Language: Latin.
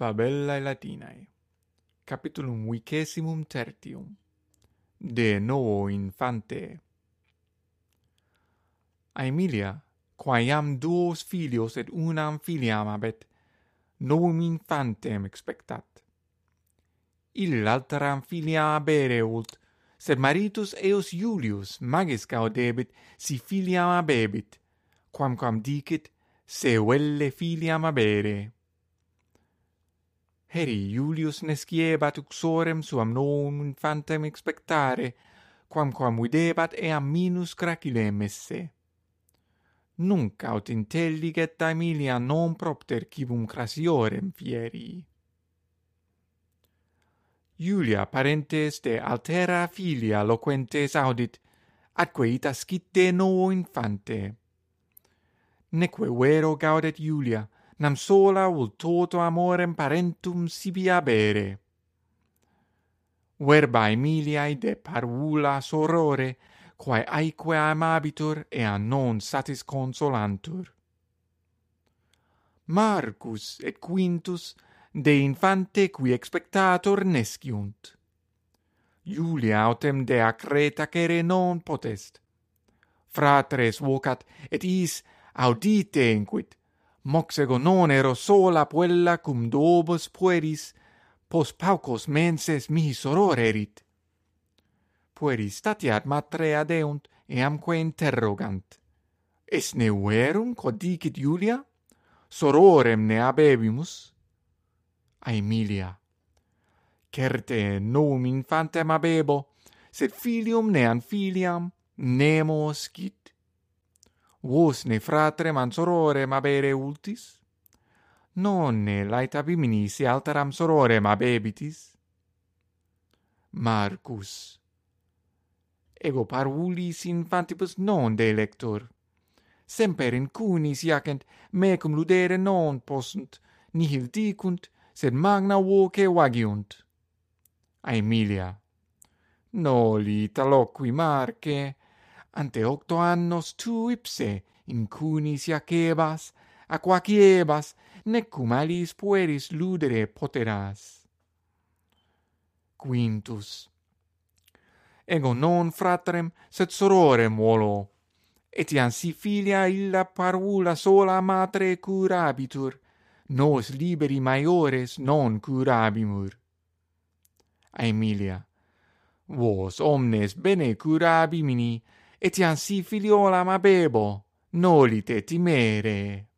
Fabellae Latinae Capitulum vicesimum tertium De novo infante A Emilia, quae duos filios et unam filiam abet, novum infantem expectat. Il alteram filiam abere ult, sed maritus eos Iulius magis gaudebit si filiam abebit, quamquam dicit, se velle filiam abere heri Iulius nesciebat uxorem suam novum infantem expectare, quamquam videbat eam minus cracilem esse. Nunc aut intelliget Aemilia non propter cibum crasiorem fieri. Iulia parentes de altera filia loquentes audit, atque ita scitte novo infante. Neque vero gaudet Iulia, nam sola ul toto amorem parentum sibi abere. Verba Emiliae de parvula sorore, quae aeque amabitur ea non satis consolantur. Marcus et Quintus de infante qui expectator nesciunt. Julia autem de acreta cere non potest. Fratres vocat et is audite inquit, moxego non ero sola puella cum dobos pueris, pos paucos menses mihi soror erit. Pueris statiat matrea deunt, eamque interrogant. Es ne verum, quod dicit Julia? Sororem ne habebimus? Aemilia. Certe novum infantem abebo, sed filium neam filiam nemo scit vos ne fratre mansororem abere ultis? Nonne laeta biminis alteram sororem abebitis? Marcus. Ego parulis infantibus non delector. Semper incunis iacent, mecum ludere non possunt, nihil dicunt, sed magna voce vagiunt. Aemilia. Noli taloqui marce, ante octo annos tu ipse in cunis iacebas, aquaciebas, necum alis pueris ludere poteras. Quintus. Ego non fratrem, sed sororem volo, etiam si filia illa parvula sola matre curabitur, nos liberi maiores non curabimur. Aemilia. Vos omnes bene curabimini, etiam si filiola mabebo, nolite timere.